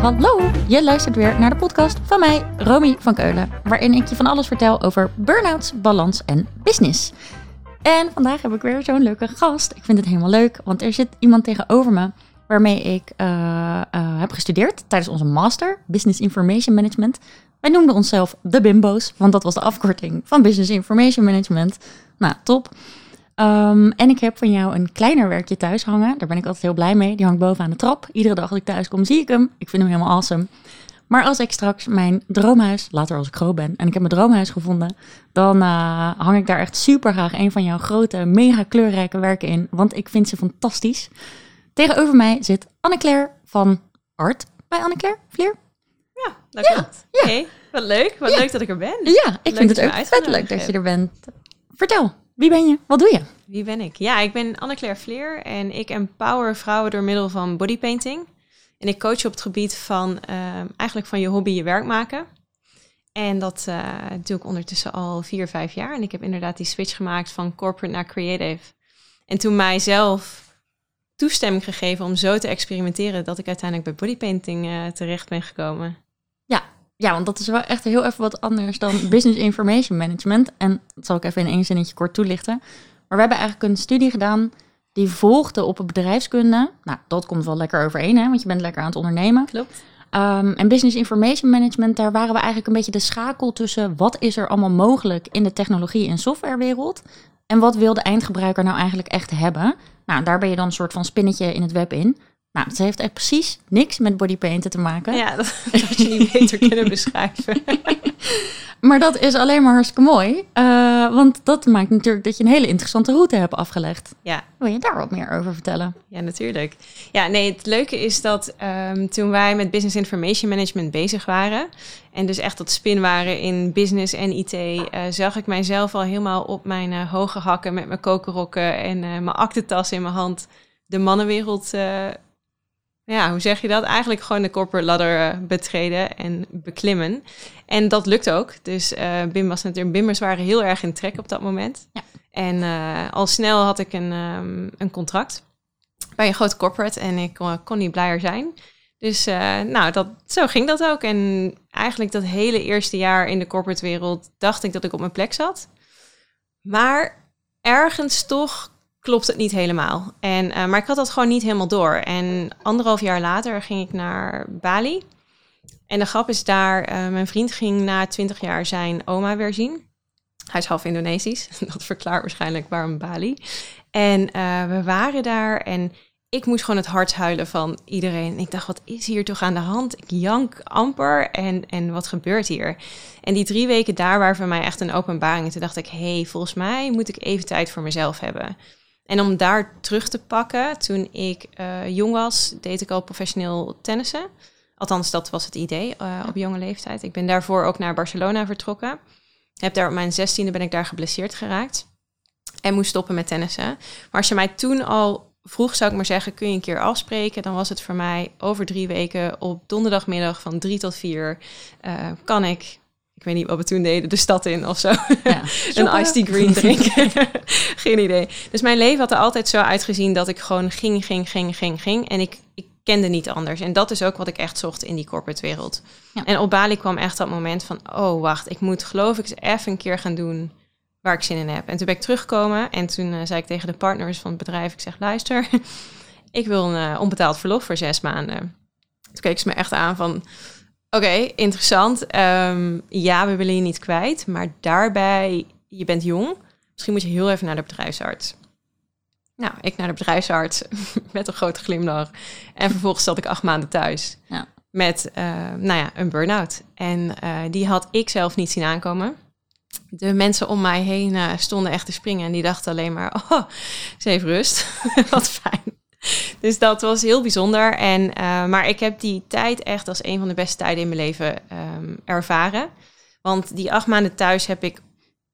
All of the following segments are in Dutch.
hallo! Je luistert weer naar de podcast van mij, Romy van Keulen, waarin ik je van alles vertel over burn-outs, balans en business. En vandaag heb ik weer zo'n leuke gast. Ik vind het helemaal leuk, want er zit iemand tegenover me waarmee ik uh, uh, heb gestudeerd tijdens onze master, Business Information Management. Wij noemden onszelf de Bimbo's, want dat was de afkorting van Business Information Management. Nou, top. Um, en ik heb van jou een kleiner werkje thuis hangen. Daar ben ik altijd heel blij mee. Die hangt boven aan de trap. Iedere dag als ik thuis kom, zie ik hem. Ik vind hem helemaal awesome. Maar als ik straks mijn droomhuis, later als ik groot ben, en ik heb mijn droomhuis gevonden, dan uh, hang ik daar echt super graag een van jouw grote, mega kleurrijke werken in. Want ik vind ze fantastisch. Tegenover mij zit Anne-Claire van Art. Bij Anne-Claire, Vleer? Ja, dat ja, klopt. Ja. Hey, wat leuk. Wat ja. leuk dat ik er ben. Ja, ik leuk vind het ook vet leuk dat je er bent. Vertel. Wie ben je? Wat doe je? Wie ben ik? Ja, ik ben Anne-Claire Vleer en ik empower vrouwen door middel van bodypainting. En ik coach op het gebied van uh, eigenlijk van je hobby je werk maken. En dat uh, doe ik ondertussen al vier, vijf jaar. En ik heb inderdaad die switch gemaakt van corporate naar creative. En toen mijzelf toestemming gegeven om zo te experimenteren, dat ik uiteindelijk bij bodypainting uh, terecht ben gekomen. Ja, want dat is wel echt heel even wat anders dan business information management. En dat zal ik even in één zinnetje kort toelichten. Maar we hebben eigenlijk een studie gedaan die volgde op bedrijfskunde. Nou, dat komt wel lekker overeen, hè, want je bent lekker aan het ondernemen. Klopt. Um, en business information management, daar waren we eigenlijk een beetje de schakel tussen wat is er allemaal mogelijk in de technologie- en softwarewereld. En wat wil de eindgebruiker nou eigenlijk echt hebben? Nou, daar ben je dan een soort van spinnetje in het web in. Nou, het heeft echt precies niks met bodypainten te maken. Ja, dat had je niet beter kunnen beschrijven. maar dat is alleen maar hartstikke mooi. Uh, want dat maakt natuurlijk dat je een hele interessante route hebt afgelegd. Ja. Wil je daar wat meer over vertellen? Ja, natuurlijk. Ja, nee, het leuke is dat um, toen wij met Business Information Management bezig waren... en dus echt dat spin waren in business en IT... Uh, zag ik mijzelf al helemaal op mijn uh, hoge hakken met mijn kokerrokken... en mijn aktentas in mijn hand de mannenwereld ja, hoe zeg je dat? Eigenlijk gewoon de corporate ladder uh, betreden en beklimmen. En dat lukt ook. Dus uh, Bim was natuurlijk, Bimmers waren heel erg in trek op dat moment. Ja. En uh, al snel had ik een, um, een contract bij een groot corporate en ik kon, kon niet blijer zijn. Dus nou, dat, zo ging dat ook. En eigenlijk dat hele eerste jaar in de corporate wereld dacht ik dat ik op mijn plek zat. Maar ergens toch klopt het niet helemaal. En, uh, maar ik had dat gewoon niet helemaal door. En anderhalf jaar later ging ik naar Bali. En de grap is daar, uh, mijn vriend ging na twintig jaar zijn oma weer zien. Hij is half Indonesisch. Dat verklaart waarschijnlijk waarom Bali. En uh, we waren daar en ik moest gewoon het hart huilen van iedereen. Ik dacht, wat is hier toch aan de hand? Ik jank amper en, en wat gebeurt hier? En die drie weken daar waren voor mij echt een openbaring. En toen dacht ik, hé, hey, volgens mij moet ik even tijd voor mezelf hebben. En om daar terug te pakken, toen ik uh, jong was, deed ik al professioneel tennissen. Althans, dat was het idee uh, op jonge leeftijd. Ik ben daarvoor ook naar Barcelona vertrokken. Heb daar op mijn zestiende ben ik daar geblesseerd geraakt. En moest stoppen met tennissen. Maar als je mij toen al vroeg, zou ik maar zeggen, kun je een keer afspreken? Dan was het voor mij over drie weken op donderdagmiddag van drie tot vier. Uh, kan ik ik weet niet wat we toen deden, de stad in of zo. Ja, een iced tea green drinken. Geen idee. Dus mijn leven had er altijd zo uitgezien dat ik gewoon ging, ging, ging, ging, ging. En ik, ik kende niet anders. En dat is ook wat ik echt zocht in die corporate wereld. Ja. En op Bali kwam echt dat moment van, oh wacht, ik moet geloof ik eens even een keer gaan doen waar ik zin in heb. En toen ben ik teruggekomen en toen uh, zei ik tegen de partners van het bedrijf, ik zeg, luister, ik wil een uh, onbetaald verlof voor zes maanden. Toen keek ze me echt aan van, Oké, okay, interessant. Um, ja, we willen je niet kwijt, maar daarbij, je bent jong. Misschien moet je heel even naar de bedrijfsarts. Nou, ik naar de bedrijfsarts met een grote glimlach. En vervolgens zat ik acht maanden thuis. Ja. Met, uh, nou ja, een burn-out. En uh, die had ik zelf niet zien aankomen. De mensen om mij heen uh, stonden echt te springen. En die dachten alleen maar, oh, ze heeft rust. Wat fijn. Dus dat was heel bijzonder. En, uh, maar ik heb die tijd echt als een van de beste tijden in mijn leven um, ervaren. Want die acht maanden thuis heb ik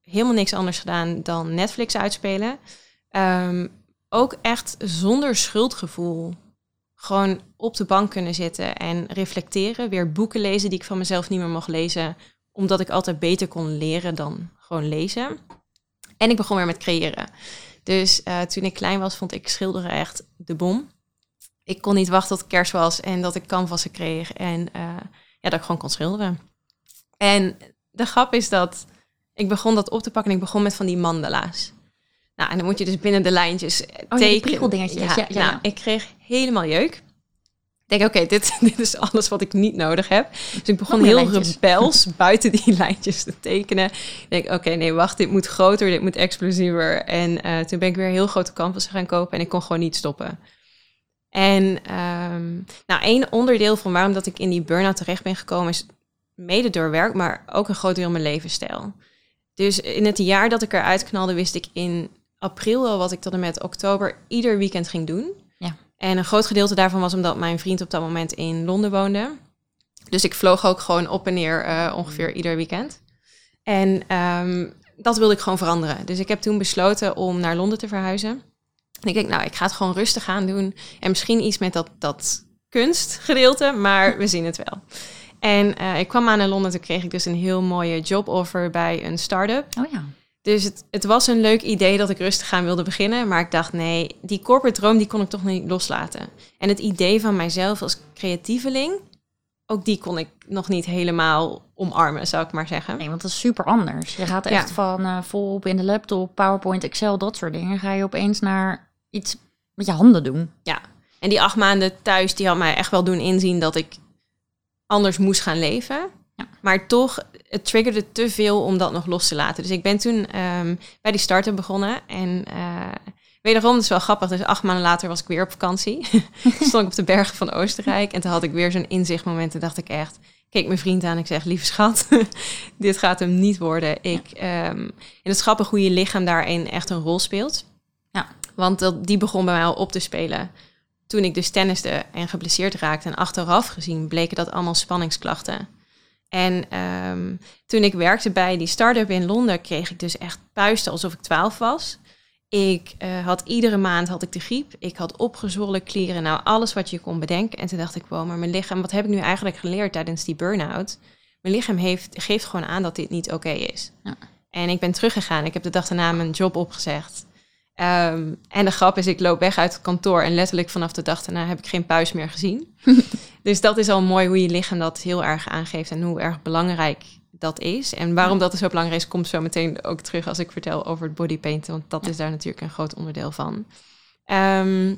helemaal niks anders gedaan dan Netflix uitspelen. Um, ook echt zonder schuldgevoel. Gewoon op de bank kunnen zitten en reflecteren. Weer boeken lezen die ik van mezelf niet meer mocht lezen. Omdat ik altijd beter kon leren dan gewoon lezen. En ik begon weer met creëren. Dus uh, toen ik klein was, vond ik schilderen echt de bom. ik kon niet wachten tot kerst was en dat ik canvassen kreeg. En eh, ja, dat ik gewoon kon schilderen. En de grap is dat ik begon dat op te pakken en ik begon met van die mandala's. Nou, en dan moet je dus binnen de lijntjes Oh, ja, die tekenen. prikkeldingetjes. Ja, ja, nou, ja. ik kreeg helemaal jeuk. Ik denk, oké, dit, dit is alles wat ik niet nodig heb. Dus ik begon heel lijntjes. rebels buiten die lijntjes te tekenen. Ik denk, oké, nee, wacht, dit moet groter, dit moet explosiever. En eh, toen ben ik weer heel grote canvassen gaan kopen en ik kon gewoon niet stoppen. En ehm, nou, één onderdeel van waarom dat ik in die burn-out terecht ben gekomen is mede door werk, maar ook een groot deel mijn levensstijl. Dus in het jaar dat ik eruit knalde, wist ik in april al wat ik tot en met oktober ieder weekend ging doen. En een groot gedeelte daarvan was omdat mijn vriend op dat moment in Londen woonde. Dus ik vloog ook gewoon op en neer eh, ongeveer ieder weekend. En ehm, dat wilde ik gewoon veranderen. Dus ik heb toen besloten om naar Londen te verhuizen. En ik denk, nou, ik ga het gewoon rustig aan doen. En misschien iets met dat, dat kunstgedeelte, maar we zien het wel. En eh, ik kwam aan in Londen, toen kreeg ik dus een heel mooie joboffer bij een start-up. Oh ja. Dus het, het was een leuk idee dat ik rustig aan wilde beginnen. Maar ik dacht, nee, die corporate droom die kon ik toch niet loslaten. En het idee van mijzelf als creatieveling, ook die kon ik nog niet helemaal omarmen, zou ik maar zeggen. Nee, want dat is super anders. Je gaat echt Ja. van eh, volop in de laptop, PowerPoint, Excel, dat soort dingen. Ga je opeens naar iets met je handen doen. Ja. En die acht maanden thuis, die had mij echt wel doen inzien dat ik anders moest gaan leven. Ja. Maar toch, het triggerde te veel om dat nog los te laten. Dus ik ben toen ehm, bij die start-up begonnen. En eh wederom, dat is wel grappig. Dus acht maanden later was ik weer op vakantie. Stond ik op de bergen van Oostenrijk. En toen had ik weer zo'n inzichtmoment. En dacht ik echt, keek mijn vriend aan. Ik zeg, lieve schat, dit gaat hem niet worden. Ik, ehm, en het is grappig hoe je lichaam daarin echt een rol speelt. Ja. Want dat, die begon bij mij al op te spelen. Toen ik dus tenniste en geblesseerd raakte. En achteraf gezien bleken dat allemaal spanningsklachten. En ehm, toen ik werkte bij die start-up in Londen, kreeg ik dus echt puisten alsof ik 12 was. Ik eh, had iedere maand had ik de griep. Ik had opgezwollen klieren. Nou, alles wat je kon bedenken. En toen dacht ik, wow, maar mijn lichaam, wat heb ik nu eigenlijk geleerd tijdens die burn-out? Mijn lichaam heeft, geeft gewoon aan dat dit niet oké is. Ja. En ik ben teruggegaan. Ik heb de dag daarna mijn job opgezegd. Ehm, en de grap is, ik loop weg uit het kantoor en letterlijk vanaf de dag daarna heb ik geen puis meer gezien. dus dat is al mooi hoe je lichaam dat heel erg aangeeft en hoe erg belangrijk dat is. En waarom dat zo belangrijk is, komt zo meteen ook terug als ik vertel over het bodypainten, want dat is daar natuurlijk een groot onderdeel van. Ehm,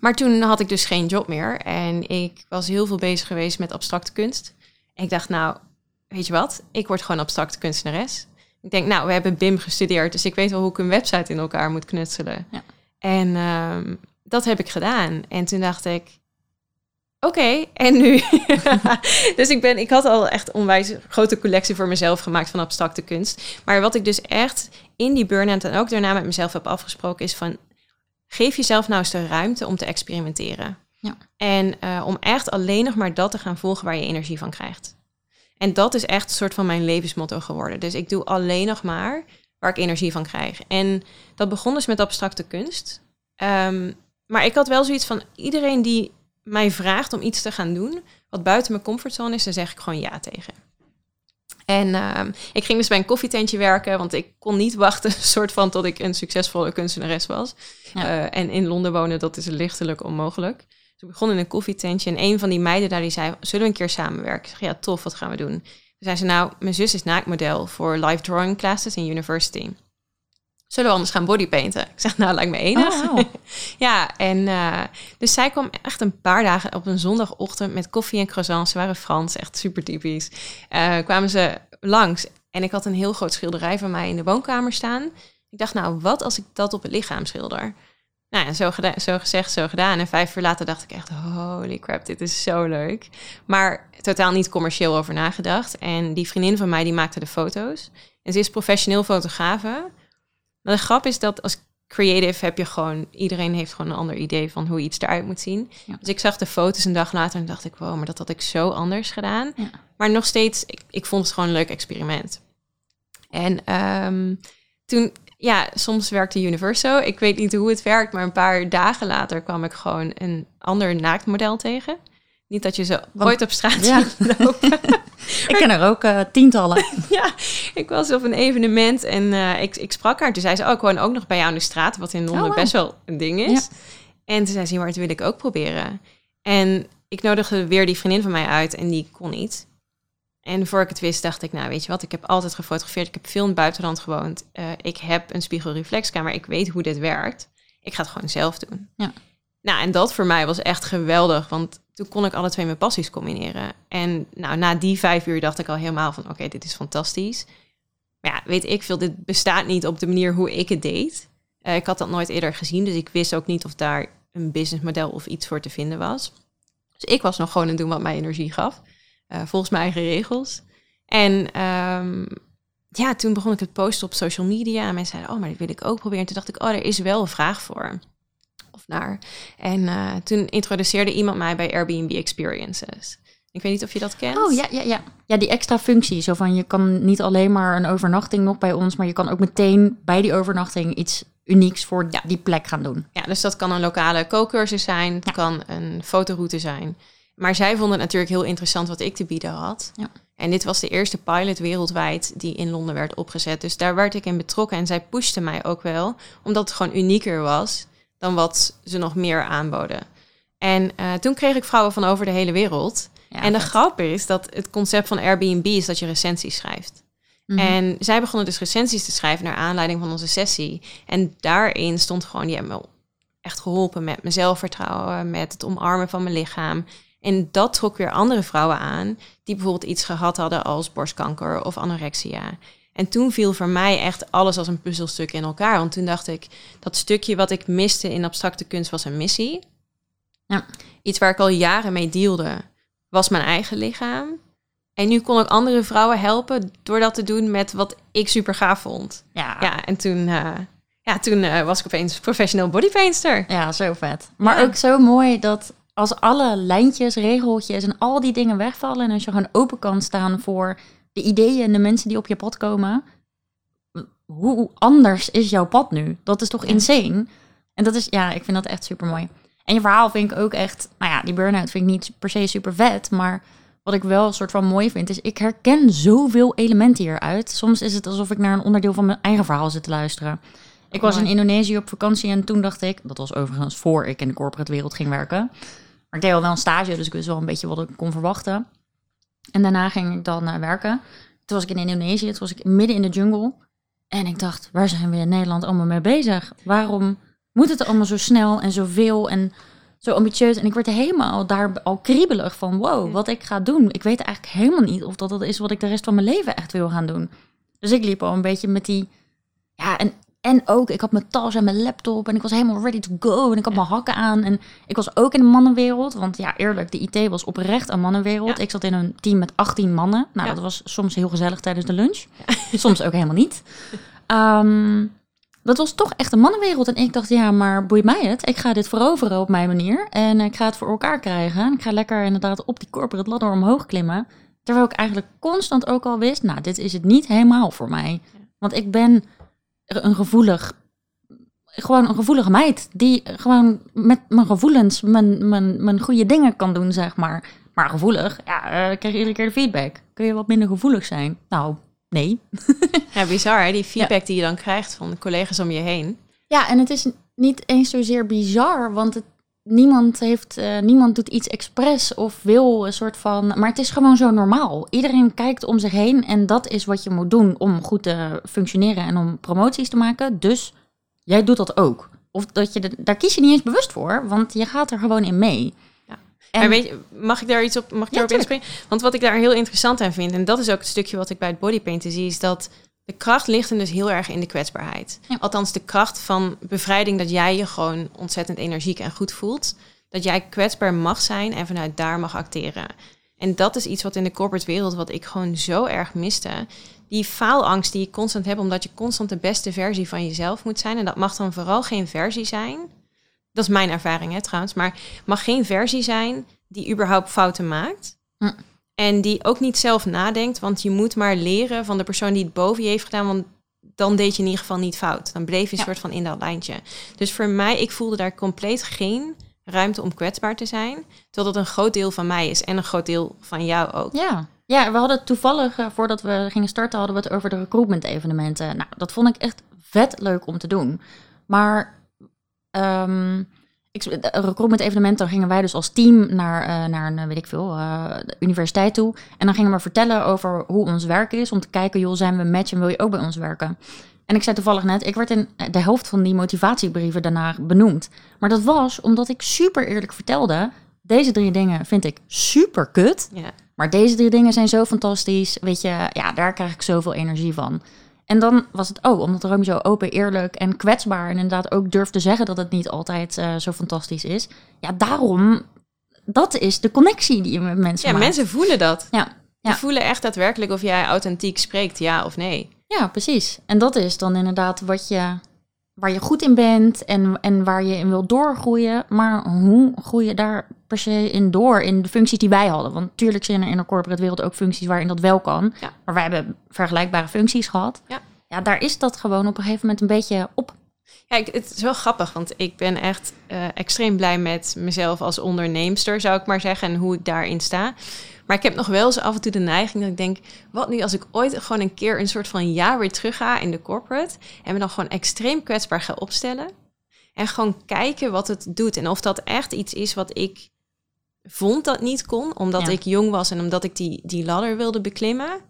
maar toen had ik dus geen job meer en ik was heel veel bezig geweest met abstracte kunst. En ik dacht, nou, weet je wat, ik word gewoon abstracte kunstenares. Ik denk, nou, we hebben BIM gestudeerd, dus ik weet wel hoe ik een website in elkaar moet knutselen. Ja. En ehm, dat heb ik gedaan. En toen dacht ik, oké, en nu? dus ik, ben, ik had al echt een onwijs grote collectie voor mezelf gemaakt van abstracte kunst. Maar wat ik dus echt in die burn-out en ook daarna met mezelf heb afgesproken is van... Geef jezelf nou eens de ruimte om te experimenteren. Ja. En eh, om echt alleen nog maar dat te gaan volgen waar je energie van krijgt. En dat is echt een soort van mijn levensmotto geworden. Dus ik doe alleen nog maar waar ik energie van krijg. En dat begon dus met abstracte kunst. Ehm, maar ik had wel zoiets van iedereen die mij vraagt om iets te gaan doen wat buiten mijn comfortzone is, daar zeg ik gewoon ja tegen. En ehm, ik ging dus bij een koffietentje werken, want ik kon niet wachten, soort van tot ik een succesvolle kunstenares was. Ja. Eh, en in Londen wonen, dat is lichtelijk onmogelijk. Ik begon in een koffietentje en een van die meiden daar die zei, zullen we een keer samenwerken? Ik zeg, ja, tof, wat gaan we doen? Toen zei ze, nou, mijn zus is naaktmodel voor live drawing classes in university. Zullen we anders gaan bodypainten? Ik zeg, nou, lijkt me enig. Oh, ja, en eh, dus zij kwam echt een paar dagen op een zondagochtend met koffie en croissants. Ze waren Frans, echt super typisch. Eh, kwamen ze langs en ik had een heel groot schilderij van mij in de woonkamer staan. Ik dacht, nou, wat als ik dat op het lichaam schilder? Nou ja, zo, geda- zo gezegd, zo gedaan. En vijf uur later dacht ik echt, holy crap, dit is zo leuk. Maar totaal niet commercieel over nagedacht. En die vriendin van mij, die maakte de foto's. En ze is professioneel fotografe. Maar de grap is dat als creative heb je gewoon... Iedereen heeft gewoon een ander idee van hoe iets eruit moet zien. Ja. Dus ik zag de foto's een dag later en dacht ik... wow, maar dat had ik zo anders gedaan. Ja. Maar nog steeds, ik, ik vond het gewoon een leuk experiment. En ehm, toen, ja, soms werkte Universo. Ik weet niet hoe het werkt, maar een paar dagen later kwam ik gewoon een ander naaktmodel tegen. Niet dat je ze ooit op straat Ja. ziet lopen. Ik ken er ook eh, tientallen. ja, ik was op een evenement en eh, ik, ik sprak haar. Toen zei ze, oh, ik woon ook nog bij jou in de straat, wat in Londen Oh, wow. best wel een ding is. En toen zei ze, maar dat wil ik ook proberen. En ik nodigde weer die vriendin van mij uit en die kon niet. En voor ik het wist, dacht ik, nou weet je wat, ik heb altijd gefotografeerd. Ik heb veel in het buitenland gewoond. Uh, ik heb een spiegelreflexkamer. Ik weet hoe dit werkt. Ik ga het gewoon zelf doen. Ja. Nou, en dat voor mij was echt geweldig, want toen kon ik alle twee mijn passies combineren. En nou, na die vijf uur dacht ik al helemaal van, oké, dit is fantastisch. Maar ja, weet ik veel, dit bestaat niet op de manier hoe ik het deed. Uh, ik had dat nooit eerder gezien, dus ik wist ook niet of daar een businessmodel of iets voor te vinden was. Dus ik was nog gewoon aan het doen wat mij energie gaf. Uh, volgens mijn eigen regels. En um, ja, toen begon ik het posten op social media. En mensen zeiden, oh, maar dat wil ik ook proberen. En toen dacht ik, oh, er is wel een vraag voor. Of naar. En uh, toen introduceerde iemand mij bij Airbnb Experiences. Ik weet niet of je dat kent. Oh ja, ja, ja. Ja, die extra functie. Zo van je kan niet alleen maar een overnachting nog bij ons, maar je kan ook meteen bij die overnachting iets unieks voor ja. die plek gaan doen. Ja, dus dat kan een lokale kookcursus zijn, het kan een fotoroute zijn. Maar zij vonden het natuurlijk heel interessant wat ik te bieden had. Ja. En dit was de eerste pilot wereldwijd die in Londen werd opgezet. Dus daar werd ik in betrokken en zij pushte mij ook wel, omdat het gewoon unieker was dan wat ze nog meer aanboden. En uh, toen kreeg ik vrouwen van over de hele wereld. Ja, en de grap is dat het concept van Airbnb is dat je recensies schrijft. Mm -hmm. En zij begonnen dus recensies te schrijven naar aanleiding van onze sessie. En daarin stond gewoon, die hebben me echt geholpen met mijn zelfvertrouwen, met het omarmen van mijn lichaam. En dat trok weer andere vrouwen aan die bijvoorbeeld iets gehad hadden als borstkanker of anorexia. En toen viel voor mij echt alles als een puzzelstuk in elkaar. Want toen dacht ik, dat stukje wat ik miste in abstracte kunst was een missie. Ja. Iets waar ik al jaren mee deelde, was mijn eigen lichaam. En nu kon ik andere vrouwen helpen door dat te doen met wat ik super gaaf vond. Ja, ja en toen, uh, ja, toen uh, was ik opeens professional bodypainter. Ja, zo vet. Maar ja. ook zo mooi dat als alle lijntjes, regeltjes en al die dingen wegvallen... en als je gewoon open kan staan voor de ideeën en de mensen die op je pad komen... hoe anders is jouw pad nu? Dat is toch ja. insane? En dat is, ja, ik vind dat echt super mooi. En je verhaal vind ik ook echt... Nou ja, die burn-out vind ik niet per se super vet, maar... Wat ik wel een soort van mooi vind, is ik herken zoveel elementen hieruit. Soms is het alsof ik naar een onderdeel van mijn eigen verhaal zit te luisteren. Ik was in Indonesië op vakantie en toen dacht ik, dat was overigens voor ik in de corporate wereld ging werken. Maar ik deed al wel een stage, dus ik wist wel een beetje wat ik kon verwachten. En daarna ging ik dan uh, werken. Toen was ik in Indonesië, toen was ik midden in de jungle. En ik dacht, waar zijn we in Nederland allemaal mee bezig? Waarom moet het allemaal zo snel en zoveel en zo ambitieus? En ik werd helemaal daar al kriebelig van, wow, wat ik ga doen. Ik weet eigenlijk helemaal niet of dat dat is wat ik de rest van mijn leven echt wil gaan doen. Dus ik liep al een beetje met die, ja, en en ook, ik had mijn tas en mijn laptop en ik was helemaal ready to go. En ik had mijn hakken aan. En ik was ook in de mannenwereld. Want ja, eerlijk, de IT was oprecht een mannenwereld. Ja. Ik zat in een team met 18 mannen. Nou, ja. dat was soms heel gezellig tijdens de lunch. Ja. Soms ook helemaal niet. Um, dat was toch echt een mannenwereld. En ik dacht, ja, maar boeit mij het. Ik ga dit veroveren op mijn manier. En ik ga het voor elkaar krijgen. Ik ga lekker inderdaad op die corporate ladder omhoog klimmen. Terwijl ik eigenlijk constant ook al wist, nou, dit is het niet helemaal voor mij. Want ik ben een gevoelig, gewoon een gevoelige meid. Die gewoon met mijn gevoelens mijn, mijn, mijn goede dingen kan doen, zeg maar. Maar gevoelig, ja, uh, krijg je iedere keer de feedback. Kun je wat minder gevoelig zijn? Nou, nee. ja, bizar hè? Die feedback ja. die je dan krijgt van de collega's om je heen. Ja, en het is niet eens zozeer bizar, want het, niemand, heeft, uh, niemand doet iets expres of wil een soort van. Maar het is gewoon zo normaal. Iedereen kijkt om zich heen en dat is wat je moet doen om goed te functioneren en om promoties te maken. Dus jij doet dat ook. Of dat je de, daar kies je niet eens bewust voor, want je gaat er gewoon in mee. Ja. En, maar weet je, mag ik daar iets op, mag ik daarop inspringen? Want wat ik daar heel interessant aan vind, en dat is ook het stukje wat ik bij het bodypainten zie, is dat de kracht ligt hem dus heel erg in de kwetsbaarheid. Ja. Althans, de kracht van bevrijding dat jij je gewoon ontzettend energiek en goed voelt. Dat jij kwetsbaar mag zijn en vanuit daar mag acteren. En dat is iets wat in de corporate wereld, wat ik gewoon zo erg miste. Die faalangst die je constant hebt, omdat je constant de beste versie van jezelf moet zijn. En dat mag dan vooral geen versie zijn. Dat is mijn ervaring, hè, trouwens. Maar mag geen versie zijn die überhaupt fouten maakt. Hm. En die ook niet zelf nadenkt, want je moet maar leren van de persoon die het boven je heeft gedaan, want dan deed je in ieder geval niet fout. Dan bleef je een ja. soort van in dat lijntje. Dus voor mij, ik voelde daar compleet geen ruimte om kwetsbaar te zijn, terwijl dat een groot deel van mij is en een groot deel van jou ook. Ja. Ja, we hadden toevallig, uh, voordat we gingen starten, hadden we het over de recruitment evenementen. Nou, dat vond ik echt vet leuk om te doen. Maar um, een recruitment evenement, dan gingen wij dus als team naar, eh, naar een, weet ik veel, uh, universiteit toe. En dan gingen we vertellen over hoe ons werk is, om te kijken, joh, zijn we een match en wil je ook bij ons werken? En ik zei toevallig net, ik werd in de helft van die motivatiebrieven daarna benoemd. Maar dat was omdat ik super eerlijk vertelde, deze drie dingen vind ik super kut. Ja. Maar deze drie dingen zijn zo fantastisch. Weet je, ja, daar krijg ik zoveel energie van. En dan was het ook, omdat Romy zo open, eerlijk en kwetsbaar... en inderdaad ook durft te zeggen dat het niet altijd uh, zo fantastisch is. Ja, daarom, dat is de connectie die je met mensen Ja, maakt. mensen voelen dat. Ja. Die Ja. voelen echt daadwerkelijk of jij authentiek spreekt, ja of nee. Ja, precies. En dat is dan inderdaad wat je, waar je goed in bent en, en waar je in wil doorgroeien. Maar hoe groei je daar per se in door in de functies die wij hadden? Want natuurlijk zijn er in de corporate wereld ook functies waarin dat wel kan. Ja. Maar wij hebben vergelijkbare functies gehad. Ja. ja, daar is dat gewoon op een gegeven moment een beetje op. Ja, ik- het is wel grappig, want ik ben echt eh, extreem blij met mezelf als onderneemster, zou ik maar zeggen, en hoe ik daarin sta. Maar ik heb nog wel eens af en toe de neiging dat ik denk, wat nu als ik ooit gewoon een keer een soort van jaar weer terug ga in de corporate en me dan gewoon extreem kwetsbaar ga opstellen en gewoon kijken wat het doet en of dat echt iets is wat ik vond dat niet kon, omdat Ja. ik jong was en omdat ik die, die ladder wilde beklimmen.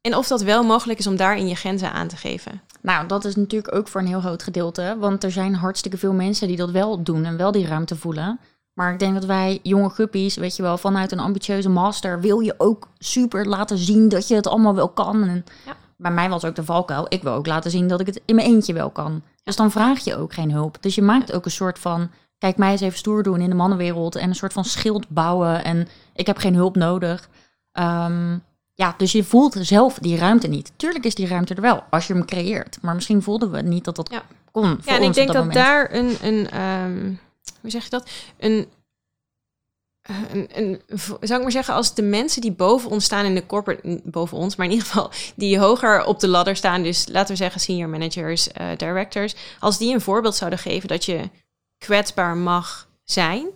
En of dat wel mogelijk is om daarin je grenzen aan te geven. Nou, dat is natuurlijk ook voor een heel groot gedeelte. Want er zijn hartstikke veel mensen die dat wel doen en wel die ruimte voelen. Maar ik denk dat wij jonge guppies, weet je wel, vanuit een ambitieuze master wil je ook super laten zien dat je het allemaal wel kan. En Ja. bij mij was ook de valkuil. Ik wil ook laten zien dat ik het in mijn eentje wel kan. Dus dan vraag je ook geen hulp. Dus je maakt ook een soort van, kijk mij eens even stoer doen in de mannenwereld en een soort van schild bouwen en ik heb geen hulp nodig. Ehm, ja, dus je voelt zelf die ruimte niet. Tuurlijk is die ruimte er wel, als je hem creëert. Maar misschien voelden we niet dat dat Ja. kon voor Ja, en ons ik denk dat, moment. daar een, een ehm, hoe zeg je dat? Een, eh, een, een, zou ik maar zeggen, als de mensen die boven ons staan in de corporate, boven ons, maar in ieder geval die hoger op de ladder staan, dus laten we zeggen senior managers, eh, directors, als die een voorbeeld zouden geven dat je kwetsbaar mag zijn,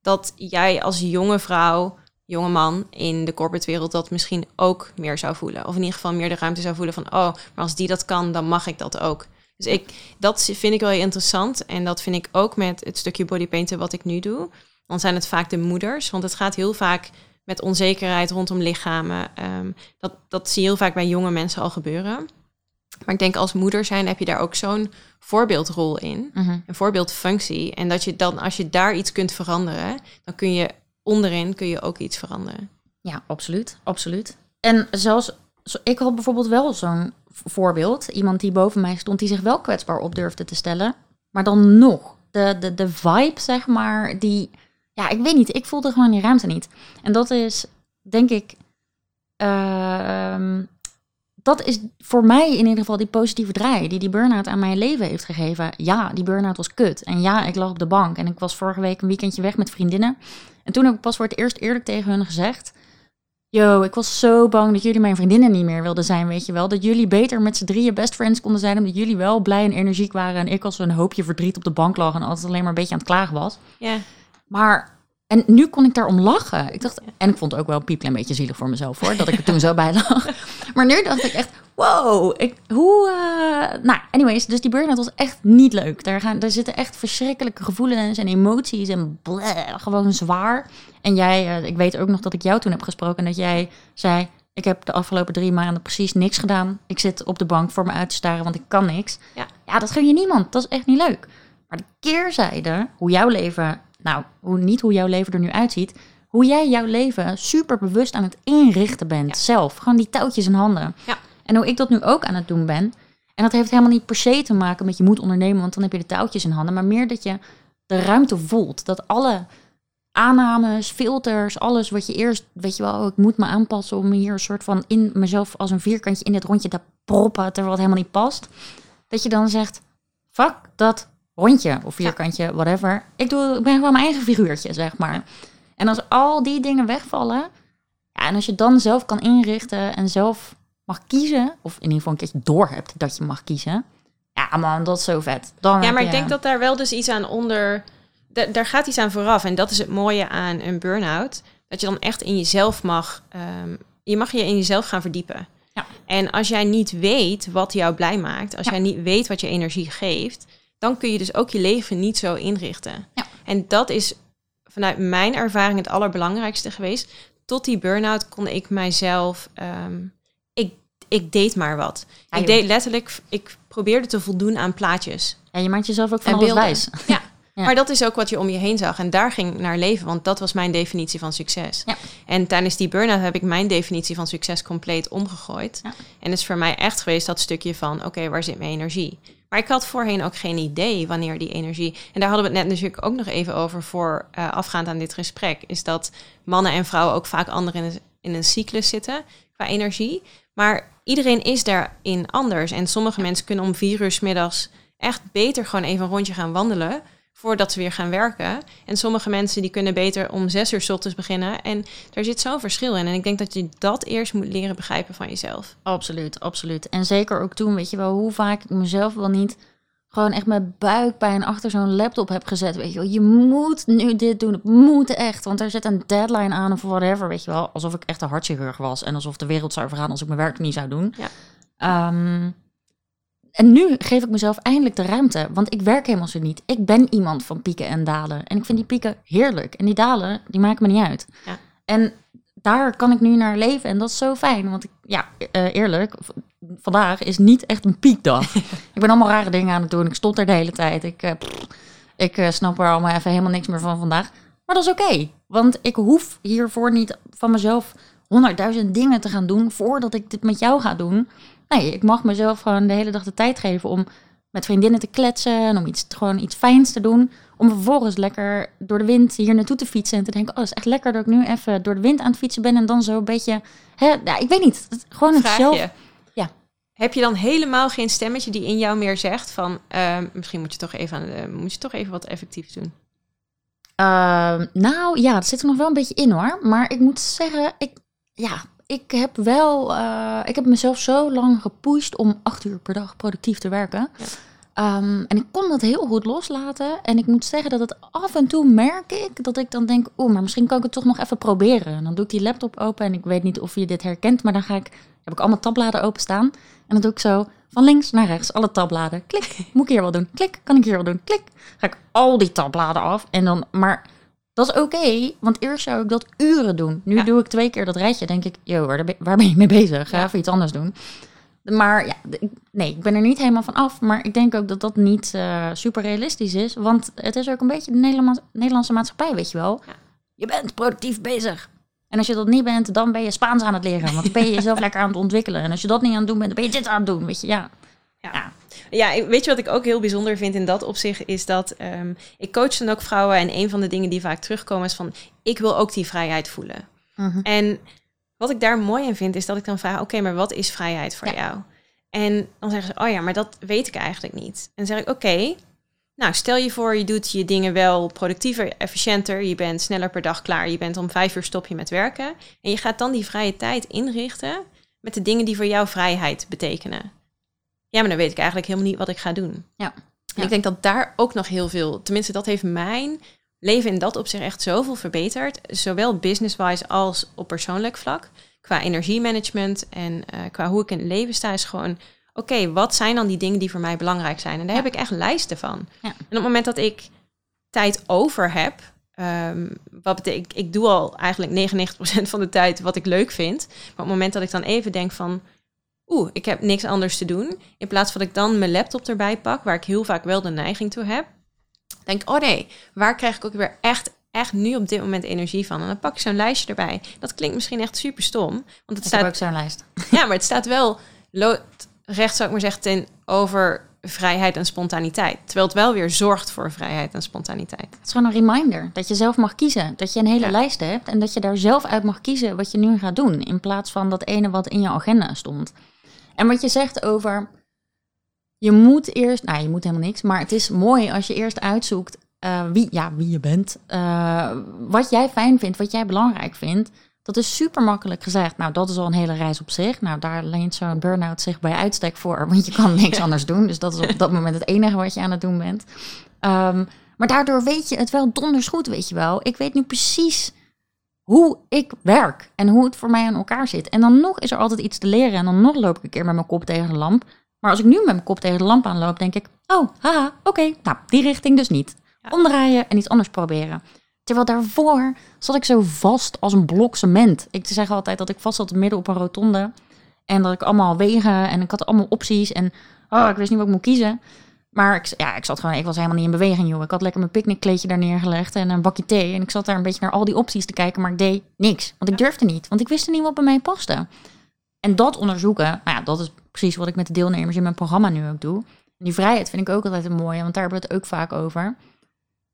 dat jij als jonge vrouw, jonge man in de corporate wereld dat misschien ook meer zou voelen. Of in ieder geval meer de ruimte zou voelen van, oh, maar als die dat kan, dan mag ik dat ook. Dus ik, dat vind ik wel heel interessant. En dat vind ik ook met het stukje bodypainten wat ik nu doe. Dan zijn het vaak de moeders. Want het gaat heel vaak met onzekerheid rondom lichamen. Ehm, dat, dat zie je heel vaak bij jonge mensen al gebeuren. Maar ik denk als moeder zijn heb je daar ook zo'n voorbeeldrol in. Mhm. Een voorbeeldfunctie. En dat je dan, als je daar iets kunt veranderen, dan kun je onderin kun je ook iets veranderen. Ja, absoluut, absoluut. En zelfs, ik had bijvoorbeeld wel zo'n voorbeeld. Iemand die boven mij stond, die zich wel kwetsbaar op durfde te stellen. Maar dan nog, de, de, de vibe, zeg maar, die... Ja, ik weet niet, ik voelde gewoon die ruimte niet. En dat is, denk ik... ehm, dat is voor mij in ieder geval die positieve draai die die burn-out aan mijn leven heeft gegeven. Ja, die burn-out was kut. En ja, ik lag op de bank en ik was vorige week een weekendje weg met vriendinnen. En toen heb ik pas voor het eerst eerlijk tegen hun gezegd... Yo, ik was zo bang dat jullie mijn vriendinnen niet meer wilden zijn, weet je wel. Dat jullie beter met z'n drieën best friends konden zijn, omdat jullie wel blij en energiek waren. En ik als een hoopje verdriet op de bank lag en altijd alleen maar een beetje aan het klagen was. Ja, Maar, en nu kon ik daarom lachen. Ik dacht, en ik vond het ook wel een beetje zielig voor mezelf hoor, dat ik er toen zo bij lag. Maar nu dacht ik echt, wow, ik, hoe, eh, nou, anyways, dus die burn-out was echt niet leuk. Daar, gaan, daar zitten echt verschrikkelijke gevoelens en emoties en bleh, gewoon zwaar. En jij, eh, ik weet ook nog dat ik jou toen heb gesproken en dat jij zei, ik heb de afgelopen drie maanden precies niks gedaan. Ik zit op de bank voor me uit te staren, want ik kan niks. Ja. ja, dat gun je niemand. Dat is echt niet leuk. Maar de keerzijde, hoe jouw leven, nou, hoe, niet hoe jouw leven er nu uitziet, hoe jij jouw leven super bewust aan het inrichten bent Ja. zelf. Gewoon die touwtjes in handen. Ja. En hoe ik dat nu ook aan het doen ben. En dat heeft helemaal niet per se te maken met je moet ondernemen, want dan heb je de touwtjes in handen. Maar meer dat je de ruimte voelt. Dat alle aannames, filters, alles wat je eerst, weet je wel, oh, ik moet me aanpassen om hier een soort van in mezelf als een vierkantje in dit rondje te proppen, terwijl het helemaal niet past. Dat je dan zegt, fuck dat rondje of vierkantje, whatever. Ik, doe, ik ben gewoon mijn eigen figuurtje, zeg maar. En als al die dingen wegvallen, ja, en als je dan zelf kan inrichten en zelf mag kiezen, of in ieder geval een keertje door hebt dat je mag kiezen. Ja, man, dat is zo vet. Dan Ja, maar je- ik denk dat daar wel dus iets aan onder... da- daar gaat iets aan vooraf. En dat is het mooie aan een burn-out. Dat je dan echt in jezelf mag... ehm, je mag je in jezelf gaan verdiepen. Ja. En als jij niet weet wat jou blij maakt... als Ja. jij niet weet wat je energie geeft... dan kun je dus ook je leven niet zo inrichten. Ja. En dat is vanuit mijn ervaring het allerbelangrijkste geweest. Tot die burn-out kon ik mijzelf. ehm, ik, ik deed maar wat. Ja, ik deed letterlijk. Ik probeerde te voldoen aan plaatjes. Ja, je maakt jezelf ook van En alles wijs. Ja. Ja. Maar dat is ook wat je om je heen zag. En daar ging ik naar leven, want dat was mijn definitie van succes. Ja. En tijdens die burn-out heb ik mijn definitie van succes compleet omgegooid. Ja. En is voor mij echt geweest dat stukje van, oké, waar zit mijn energie? Maar ik had voorheen ook geen idee wanneer die energie... En daar hadden we het net natuurlijk ook nog even over voor eh, afgaand aan dit gesprek. Is dat mannen en vrouwen ook vaak anders in een, in een cyclus zitten qua energie. Maar iedereen is daarin anders. En sommige mensen kunnen om vier uur 's middags echt beter gewoon even een rondje gaan wandelen voordat ze weer gaan werken. En sommige mensen die kunnen beter om zes uur 's ochtends beginnen. En daar zit zo'n verschil in. En ik denk dat je dat eerst moet leren begrijpen van jezelf. Absoluut, absoluut. En zeker ook toen, weet je wel, hoe vaak ik mezelf wel niet gewoon echt met buikpijn achter zo'n laptop heb gezet. Weet je wel, je moet nu dit doen. Het moet echt, want er zit een deadline aan of whatever, weet je wel. Alsof ik echt een hartchirurg was en alsof de wereld zou vergaan als ik mijn werk niet zou doen. Ja. Ehm, en nu geef ik mezelf eindelijk de ruimte, want ik werk helemaal zo niet. Ik ben iemand van pieken en dalen. En ik vind die pieken heerlijk. En die dalen, die maken me niet uit. Ja. En daar kan ik nu naar leven en dat is zo fijn. Want ik, ja, eh, eerlijk, vandaag is niet echt een piekdag. ik ben allemaal rare dingen aan het doen. Ik stond er de hele tijd. Ik, eh, pff, ik eh, snap er allemaal even helemaal niks meer van vandaag. Maar dat is oké, want ik hoef hiervoor niet van mezelf honderdduizend dingen te gaan doen voordat ik dit met jou ga doen. Nee, ik mag mezelf gewoon de hele dag de tijd geven om met vriendinnen te kletsen en om iets, gewoon iets fijns te doen. Om vervolgens lekker door de wind hier naartoe te fietsen en te denken, oh, het is echt lekker dat ik nu even door de wind aan het fietsen ben en dan zo een beetje, hè, ja, ik weet niet, het- gewoon het zelf. Ja. Heb je dan helemaal geen stemmetje die in jou meer zegt van... ehm, misschien moet je toch even, aan de, moet je toch even wat effectiefs doen. Ehm, nou ja, dat zit er nog wel een beetje in hoor. Maar ik moet zeggen, ik, ja, ik heb wel, eh, ik heb mezelf zo lang gepusht om acht uur per dag productief te werken. Ja. Ehm, en ik kon dat heel goed loslaten. En ik moet zeggen dat het af en toe merk ik dat ik dan denk, oeh, maar misschien kan ik het toch nog even proberen. En dan doe ik die laptop open en ik weet niet of je dit herkent, maar dan ga ik, heb ik allemaal tabbladen openstaan. En dan doe ik zo van links naar rechts, alle tabbladen. Klik, moet ik hier wel doen? Klik, kan ik hier wel doen? Klik. Ga ik al die tabbladen af en dan, maar dat is oké, want eerst zou ik dat uren doen. Nu Ja. doe ik twee keer dat rijtje, denk ik, joh, waar, ben- waar ben je mee bezig? Ga Ja. even iets anders doen. Maar ja, nee, ik ben er niet helemaal van af. Maar ik denk ook dat dat niet eh, super realistisch is. Want het is ook een beetje de Nederlandse, Nederlandse maatschappij, weet je wel. Ja. Je bent productief bezig. En als je dat niet bent, dan ben je Spaans aan het leren. Want dan ben je jezelf lekker aan het ontwikkelen. En als je dat niet aan het doen bent, dan ben je dit aan het doen. Weet je, ja. Ja. Ja, weet je wat ik ook heel bijzonder vind in dat opzicht is dat ehm, ik coach dan ook vrouwen en een van de dingen die vaak terugkomen is van ik wil ook die vrijheid voelen. Mhm. En wat ik daar mooi in vind is dat ik dan vraag, oké, maar wat is vrijheid voor Ja. jou? En dan zeggen ze, oh ja, maar dat weet ik eigenlijk niet. En dan zeg ik, oké, nou stel je voor je doet je dingen wel productiever, efficiënter, je bent sneller per dag klaar, je bent om vijf uur stop je met werken en je gaat dan die vrije tijd inrichten met de dingen die voor jou vrijheid betekenen. Ja, maar dan weet ik eigenlijk helemaal niet wat ik ga doen. Ja. En ik denk dat daar ook nog heel veel, tenminste dat heeft mijn leven in dat opzicht echt zoveel verbeterd. Zowel business-wise als op persoonlijk vlak. Qua energiemanagement en eh, qua hoe ik in het leven sta is gewoon... Oké, wat zijn dan die dingen die voor mij belangrijk zijn? En daar Ja. heb ik echt lijsten van. Ja. En op het moment dat ik tijd over heb... ehm, wat betekent, ik doe al eigenlijk 99% van de tijd wat ik leuk vind. Maar op het moment dat ik dan even denk van... Oeh, ik heb niks anders te doen. In plaats van dat ik dan mijn laptop erbij pak... waar ik heel vaak wel de neiging toe heb... denk oh nee, waar krijg ik ook weer echt, echt nu op dit moment energie van? En dan pak ik zo'n lijstje erbij. Dat klinkt misschien echt super stom. Want het Ik heb staat, ook zo'n lijst. ja, maar het staat wel loodrecht, zou ik maar zeggen, ten over vrijheid en spontaniteit. Terwijl het wel weer zorgt voor vrijheid en spontaniteit. Het is gewoon een reminder dat je zelf mag kiezen. Dat je een hele Ja. lijst hebt en dat je daar zelf uit mag kiezen wat je nu gaat doen. In plaats van dat ene wat in je agenda stond. En wat je zegt over, je moet eerst, nou je moet helemaal niks, maar het is mooi als je eerst uitzoekt eh, wie, ja, wie je bent. eh, wat jij fijn vindt, wat jij belangrijk vindt. Dat is super makkelijk gezegd. Nou, dat is al een hele reis op zich. Nou, daar leent zo'n burn-out zich bij uitstek voor. Want je kan niks anders doen. Dus dat is op dat moment het enige wat je aan het doen bent. Ehm, maar daardoor weet je het wel donders goed, weet je wel. Ik weet nu precies hoe ik werk en hoe het voor mij aan elkaar zit. En dan nog is er altijd iets te leren. En dan nog loop ik een keer met mijn kop tegen de lamp. Maar als ik nu met mijn kop tegen de lamp aanloop, denk ik... Oh, haha, oké. Nou, die richting dus niet. Omdraaien en iets anders proberen. Terwijl daarvoor zat ik zo vast als een blok cement. Ik zeg altijd dat ik vast zat midden op een rotonde. En dat ik allemaal wegen en ik had allemaal opties. En oh, ik wist niet wat ik moet kiezen. Maar ik, ja, ik zat gewoon, ik was helemaal niet in beweging, joh. Ik had lekker mijn picknickkleedje daar neergelegd en een bakje thee. En ik zat daar een beetje naar al die opties te kijken, maar ik deed niks. Want ik durfde niet, want ik wist niet wat bij mij paste. En dat onderzoeken, nou ja, dat is precies wat ik met de deelnemers in mijn programma nu ook doe. En die vrijheid vind ik ook altijd een mooie, want daar hebben we het ook vaak over.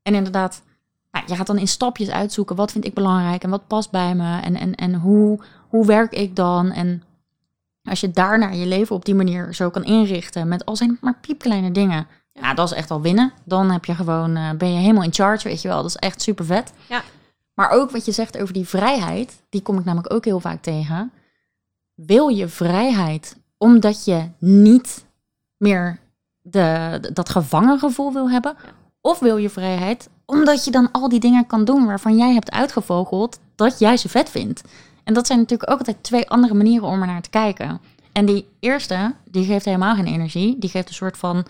En inderdaad, nou, je gaat dan in stapjes uitzoeken, wat vind ik belangrijk en wat past bij me en, en, en hoe, hoe werk ik dan? En als je daarna je leven op die manier zo kan inrichten, met al zijn maar piepkleine dingen, ja. nou, dat is echt al winnen. Dan heb je gewoon, uh, ben je helemaal in charge, weet je wel. Dat is echt super vet. Ja. Maar ook wat je zegt over die vrijheid, die kom ik namelijk ook heel vaak tegen. Wil je vrijheid omdat je niet meer de, dat gevangengevoel wil hebben? Of wil je vrijheid omdat je dan al die dingen kan doen waarvan jij hebt uitgevogeld dat jij ze vet vindt? En dat zijn natuurlijk ook altijd twee andere manieren om er naar te kijken. En die eerste, die geeft helemaal geen energie. Die geeft een soort van,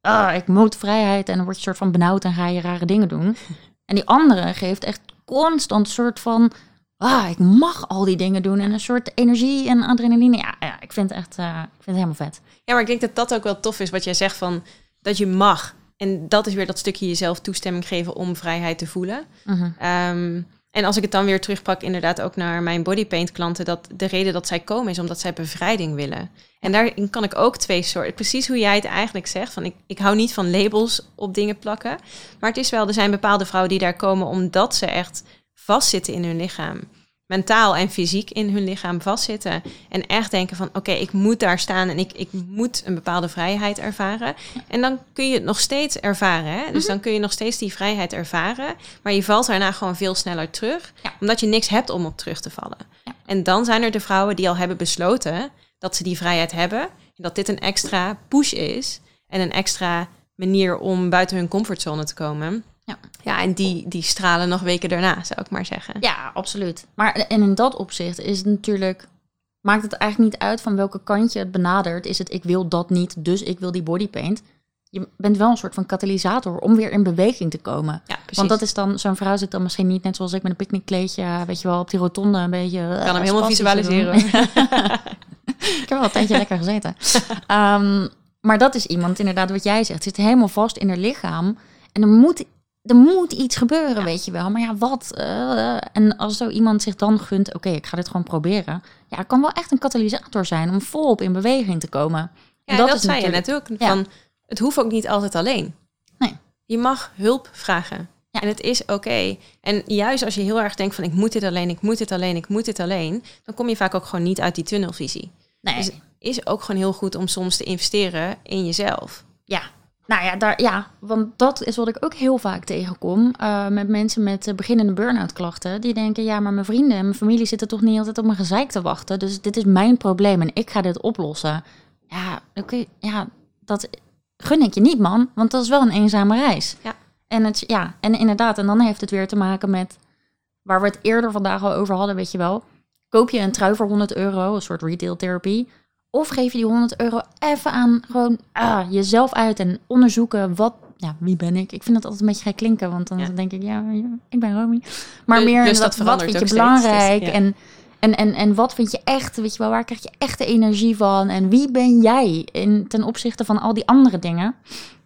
ah, ik moet vrijheid. En dan word je een soort van benauwd en ga je rare dingen doen. En die andere geeft echt constant een soort van, ah, ik mag al die dingen doen. En een soort energie en adrenaline. Ja, ja ik vind het echt, uh, ik vind het helemaal vet. Ja, maar ik denk dat dat ook wel tof is wat jij zegt van, dat je mag. En dat is weer dat stukje jezelf toestemming geven om vrijheid te voelen. Um, en als ik het dan weer terugpak, inderdaad ook naar mijn bodypaint klanten, dat de reden dat zij komen is omdat zij bevrijding willen. En daarin kan ik ook twee soorten, precies hoe jij het eigenlijk zegt, van ik, ik hou niet van labels op dingen plakken. Maar het is wel, er zijn bepaalde vrouwen die daar komen omdat ze echt vastzitten in hun lichaam mentaal en fysiek in hun lichaam vastzitten. En echt denken van oké, ik moet daar staan en ik, ik moet een bepaalde vrijheid ervaren. En dan kun je het nog steeds ervaren. Hè? Dus Mhm. dan kun je nog steeds die vrijheid ervaren. Maar je valt daarna gewoon veel sneller terug. Omdat je niks hebt om op terug te vallen. Ja. En dan zijn er de vrouwen die al hebben besloten dat ze die vrijheid hebben. En dat dit een extra push is. En een extra manier om buiten hun comfortzone te komen. Ja. Ja, en die, die stralen nog weken daarna, zou ik maar zeggen. Ja, absoluut. Maar en in dat opzicht is het natuurlijk. Maakt het eigenlijk niet uit van welke kant je het benadert. Is het ik wil dat niet, dus ik wil die bodypaint. Je bent wel een soort van katalysator om weer in beweging te komen. Ja, precies. Want dat is dan, zo'n vrouw zit dan misschien niet net zoals ik met een picknickkleedje, weet je wel, op die rotonde een beetje. Ik kan hem helemaal visualiseren. ik heb wel een tijdje lekker gezeten. Ehm, maar dat is iemand, inderdaad, wat jij zegt, zit helemaal vast in haar lichaam. En er moet, er moet iets gebeuren, weet je wel. Maar ja, wat? eh, en als zo iemand zich dan gunt, oké, ik ga dit gewoon proberen. Ja, het kan wel echt een katalysator zijn om volop in beweging te komen. Ja, dat dat, is zei je natuurlijk- net ook. Ja. Van, het hoeft ook niet altijd alleen. Nee. Je mag hulp vragen. Ja. En het is oké. En juist als je heel erg denkt van ik moet dit alleen, ik moet dit alleen, ik moet dit alleen, dan kom je vaak ook gewoon niet uit die tunnelvisie. Nee. Dus het is ook gewoon heel goed om soms te investeren in jezelf. Ja, nou ja, daar, ja, want dat is wat ik ook heel vaak tegenkom eh, met mensen met eh, beginnende burn-out klachten. Die denken, ja, maar mijn vrienden en mijn familie zitten toch niet altijd op mijn gezeik te wachten. Dus dit is mijn probleem en ik ga dit oplossen. Ja, oké, ja, dat gun ik je niet, man. Want dat is wel een eenzame reis. Ja. En, het, ja, en inderdaad, en dan heeft het weer te maken met waar we het eerder vandaag al over hadden, weet je wel. Koop je een trui voor 100 euro, een soort retail therapie. Of geef je die 100 euro even aan gewoon ah, jezelf uit en onderzoeken wat, ja, wie ben ik? Ik vind dat altijd een beetje gek klinken, want dan Ja. denk ik, ja, ik ben Romy. Maar Dus- meer dus dat wat vind je steeds, dus, belangrijk ja. en, en, en, en wat vind je echt, weet je wel, waar krijg je echte energie van? En wie ben jij in, ten opzichte van al die andere dingen?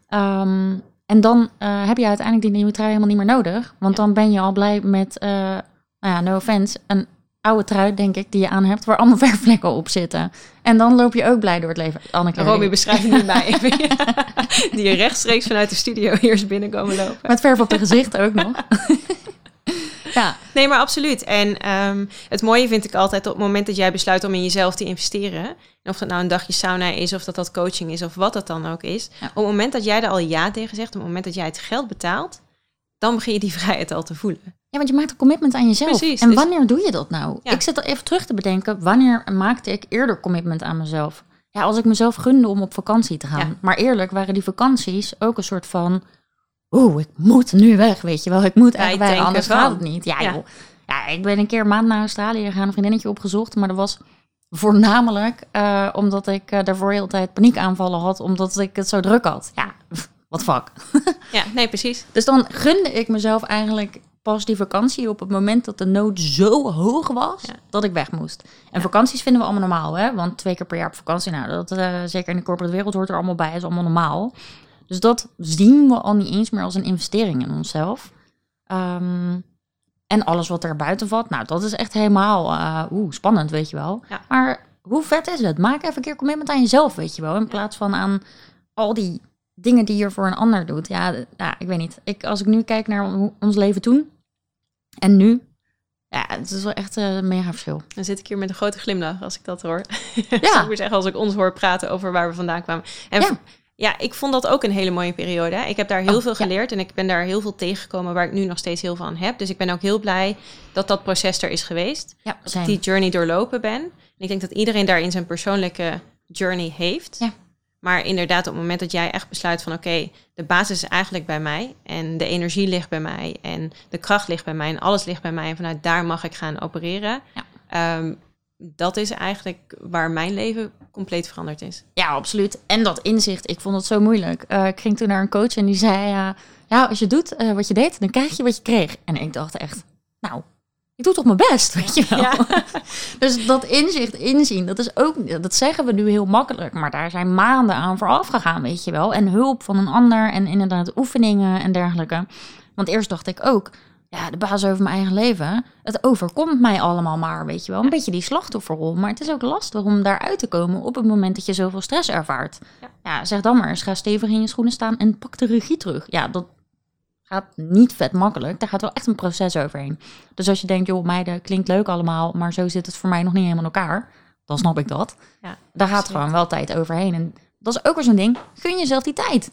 Ehm, en dan eh, heb je uiteindelijk die nieuwe trui helemaal niet meer nodig, want dan ben je al blij met, eh, nou ja, no offense, een oude trui, denk ik, die je aan hebt, waar allemaal verfvlekken op zitten. En dan loop je ook blij door het leven. Anneke, Romy beschrijft het niet bij. Die je rechtstreeks vanuit de studio hier is binnenkomen lopen. met verf op de gezicht ook nog. ja, Nee, maar absoluut. En ehm, het mooie vind ik altijd op het moment dat jij besluit om in jezelf te investeren. En of dat nou een dagje sauna is, of dat dat coaching is, of wat dat dan ook is. Ja. Op het moment dat jij er al ja tegen zegt, op het moment dat jij het geld betaalt, dan begin je die vrijheid al te voelen. Ja, want je maakt een commitment aan jezelf. Precies, en dus- wanneer doe je dat nou? Ja. Ik zit er even terug te bedenken. Wanneer maakte ik eerder commitment aan mezelf? Ja, als ik mezelf gunde om op vakantie te gaan. Ja. Maar eerlijk waren die vakanties ook een soort van... Oeh, ik moet nu weg, weet je wel. Ik moet echt weg, Bijtanken anders gaat het niet. Ja, Ja. joh. Ja, ik ben een keer een maand naar Australië gegaan, een vriendinnetje opgezocht. Maar dat was voornamelijk eh, omdat ik eh, daarvoor heel tijd paniekaanvallen had. Omdat ik het zo druk had. Ja, Wat fuck. Ja, nee, precies. Dus dan gunde ik mezelf eigenlijk pas die vakantie op het moment dat de nood zo hoog was Ja. dat ik weg moest. En Ja. vakanties vinden we allemaal normaal, hè? Want twee keer per jaar op vakantie, nou, dat eh, zeker in de corporate wereld hoort er allemaal bij, is allemaal normaal. Dus dat zien we al niet eens meer als een investering in onszelf. Ehm, en alles wat er buiten valt, nou, dat is echt helemaal eh, oeh, spannend, weet je wel. Ja. Maar hoe vet is het? Maak even een keer commitment aan jezelf, weet je wel. In plaats van aan al die dingen die je voor een ander doet. Ja, ja ik weet niet. Ik, als ik nu kijk naar ons leven toen en nu, ja, het is wel echt eh, een mega verschil. Dan zit ik hier met een grote glimlach als ik dat hoor. Ja. Ik maar zeggen, als ik ons hoor praten over waar we vandaan kwamen. En Ja. ja. ik vond dat ook een hele mooie periode. hè. Ik heb daar heel Oh, veel ja. geleerd en ik ben daar heel veel tegengekomen waar ik nu nog steeds heel veel aan heb. Dus ik ben ook heel blij dat dat proces er is geweest. Ja, Dat ik die journey doorlopen ben. En ik denk dat iedereen daarin zijn persoonlijke journey heeft. Ja. Maar inderdaad, op het moment dat jij echt besluit van oké, de basis is eigenlijk bij mij. En de energie ligt bij mij. En de kracht ligt bij mij. En alles ligt bij mij. En vanuit daar mag ik gaan opereren. Ja. Ehm, dat is eigenlijk waar mijn leven compleet veranderd is. Ja, absoluut. En dat inzicht, ik vond het zo moeilijk. Eh, ik ging toen naar een coach en die zei... eh, ja, als je doet eh, wat je deed, dan krijg je wat je kreeg. En ik dacht echt, nou, ik doe toch mijn best, weet je wel. Ja. dus dat inzicht inzien, dat is ook... Dat zeggen we nu heel makkelijk, maar daar zijn maanden aan vooraf gegaan, weet je wel. En hulp van een ander en inderdaad oefeningen en dergelijke. Want eerst dacht ik ook... Ja, de baas over mijn eigen leven. Het overkomt mij allemaal maar, weet je wel. Een beetje die slachtofferrol. Maar het is ook lastig om daaruit te komen op het moment dat je zoveel stress ervaart. Ja. Ja, zeg dan maar eens, ga stevig in je schoenen staan en pak de regie terug. Ja, dat gaat niet vet makkelijk. Daar gaat wel echt een proces overheen. Dus als je denkt, joh, meiden, klinkt leuk allemaal, maar zo zit het voor mij nog niet helemaal in elkaar. Dan snap ik dat. Ja, Daar gaat gewoon wel tijd overheen. En dat is ook weer zo'n ding. Gun jezelf die tijd.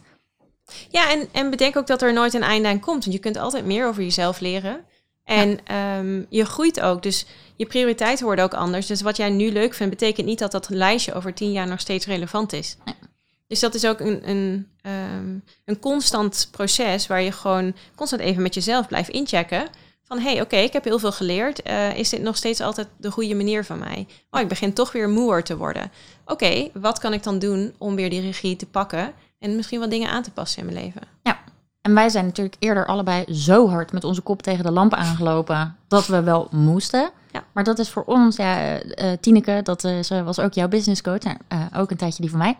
Ja, en, en bedenk ook dat er nooit een einde aan komt. Want je kunt altijd meer over jezelf leren. En ehm, je groeit ook. Dus je prioriteiten worden ook anders. Dus wat jij nu leuk vindt, betekent niet dat dat lijstje over tien jaar nog steeds relevant is. Nee. Dus dat is ook een, een, ehm, een constant proces waar je gewoon constant even met jezelf blijft inchecken. Van hé, hey, oké, ik heb heel veel geleerd. Eh, is dit nog steeds altijd de goede manier van mij? Oh, ik begin toch weer moer te worden. Oké, wat kan ik dan doen om weer die regie te pakken en misschien wat dingen aan te passen in mijn leven? En wij zijn natuurlijk eerder allebei zo hard met onze kop tegen de lamp aangelopen dat we wel moesten. Ja. Maar dat is voor ons, ja, eh, eh, Tineke, dat is, was ook jouw business coach, nou, ook een tijdje die van mij.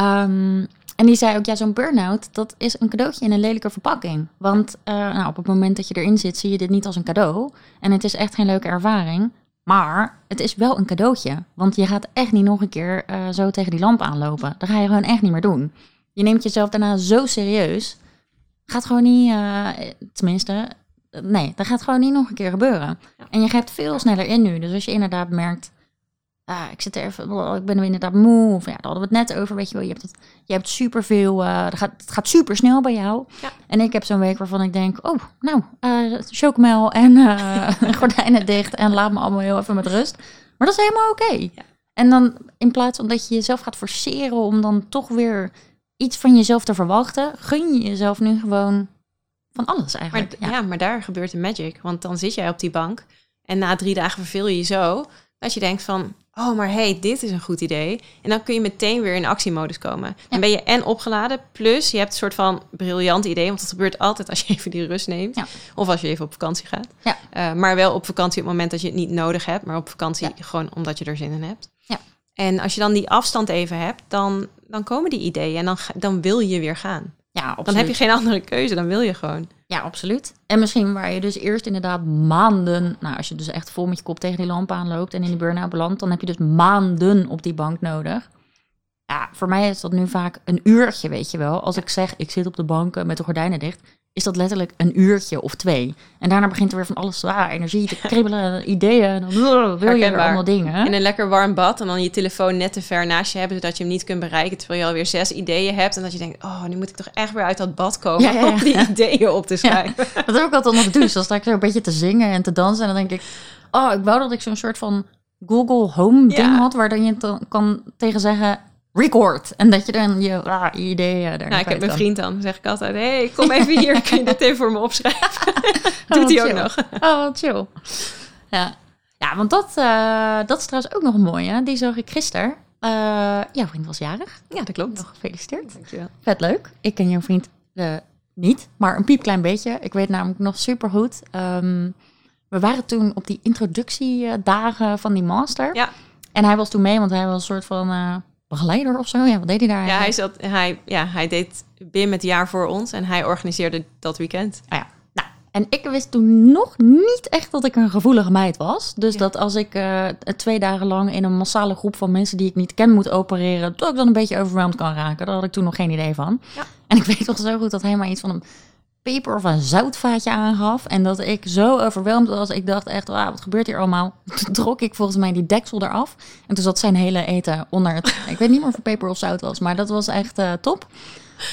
Ehm, en die zei ook, ja, zo'n burn-out, dat is een cadeautje in een lelijke verpakking. Want eh, nou, op het moment dat je erin zit, zie je dit niet als een cadeau. En het is echt geen leuke ervaring. Maar het is wel een cadeautje. Want je gaat echt niet nog een keer eh, zo tegen die lamp aanlopen. Dat ga je gewoon echt niet meer doen. Je neemt jezelf daarna zo serieus. Gaat gewoon niet, eh, tenminste, nee, dat gaat gewoon niet nog een keer gebeuren. En je grijpt veel sneller in nu. Dus als je inderdaad merkt, ah, ik zit er even, ik ben er inderdaad moe. Of ja, daar hadden we het net over, weet je wel. Je hebt, het, je hebt superveel, eh het, gaat, het gaat super snel bij jou. Ja. En ik heb zo'n week waarvan ik denk, oh, nou, eh chocomel en eh, gordijnen dicht en laat me allemaal heel even met rust. Maar dat is helemaal oké. Ja. En dan in plaats van dat je jezelf gaat forceren om dan toch weer iets van jezelf te verwachten, gun je jezelf nu gewoon van alles Maar, eigenlijk. ja. maar daar gebeurt de magic. Want dan zit jij op die bank en na drie dagen verveel je je zo dat je denkt van, oh, maar hey, dit is een goed idee. En dan kun je meteen weer in actiemodus komen. Dan ben je en opgeladen, plus je hebt een soort van briljant idee, want dat gebeurt altijd als je even die rust neemt. Ja. Of als je even op vakantie gaat. Ja. Eh, maar wel op vakantie op het moment dat je het niet nodig hebt, maar op vakantie gewoon omdat je er zin in hebt. Ja. En als je dan die afstand even hebt, dan, dan komen die ideeën en dan, dan wil je weer gaan. Ja, absoluut. Dan heb je geen andere keuze, dan wil je gewoon. Ja, absoluut. En misschien waar je dus eerst inderdaad maanden... Nou, als je dus echt vol met je kop tegen die lamp aanloopt en in die burn-out belandt... dan heb je dus maanden op die bank nodig. Ja, voor mij is dat nu vaak een uurtje, weet je wel. Als ik zeg, ik zit op de bank met de gordijnen dicht... is dat letterlijk een uurtje of twee. En daarna begint er weer van alles, ah, energie te kribbelen, ideeën. En dan uh, wil je Herkenbaar. allemaal dingen. In een lekker warm bad en dan je telefoon net te ver naast je hebben, zodat je hem niet kunt bereiken, terwijl je alweer zes ideeën hebt. En dat je denkt, oh, nu moet ik toch echt weer uit dat bad komen Ja, ja, ja. om die ideeën op te schrijven. Dat heb ik altijd onder de douche. Dan sta ik zo een beetje te zingen en te dansen. En dan denk ik, oh, ik wou dat ik zo'n soort van Google Home ding had... waar dan je dan kan tegen zeggen, record. En dat je dan je ah, ideeën daar Nou, ik heb mijn vriend dan, zeg ik altijd, hey, kom even hier, kun je dit even voor me opschrijven? Doet hij ook nog. Oh, wat chill. Ja, ja want dat, eh, dat is trouwens ook nog mooi, hè? Die zag ik gisteren. Uh, jouw vriend was jarig. Ja, dat klopt. Nog gefeliciteerd. Dankjewel. Vet leuk. Ik ken jouw vriend uh, niet, maar een piepklein beetje. Ik weet namelijk nog super goed. Um, we waren toen op die introductiedagen van die master. Ja. En hij was toen mee, want hij was een soort van begeleider of zo. Ja, wat deed hij daar? Ja, hij, zat, hij, ja, hij deed BIM het jaar voor ons en hij organiseerde dat weekend. Oh ja. Nou, en ik wist toen nog niet echt dat ik een gevoelige meid was. Dus Ja. dat als ik uh, twee dagen lang in een massale groep van mensen die ik niet ken moet opereren, dat ik dan een beetje overweldigd kan raken. Daar had ik toen nog geen idee van. Ja. En ik weet nog zo goed dat hij maar iets van een peper of een zoutvaatje aangaf. En dat ik zo overweldigd was. Ik dacht echt, wauw, wat gebeurt hier allemaal? Toen trok ik volgens mij die deksel eraf. En toen zat zijn hele eten onder het... ik weet niet meer of het peper of zout was, maar dat was echt uh, top.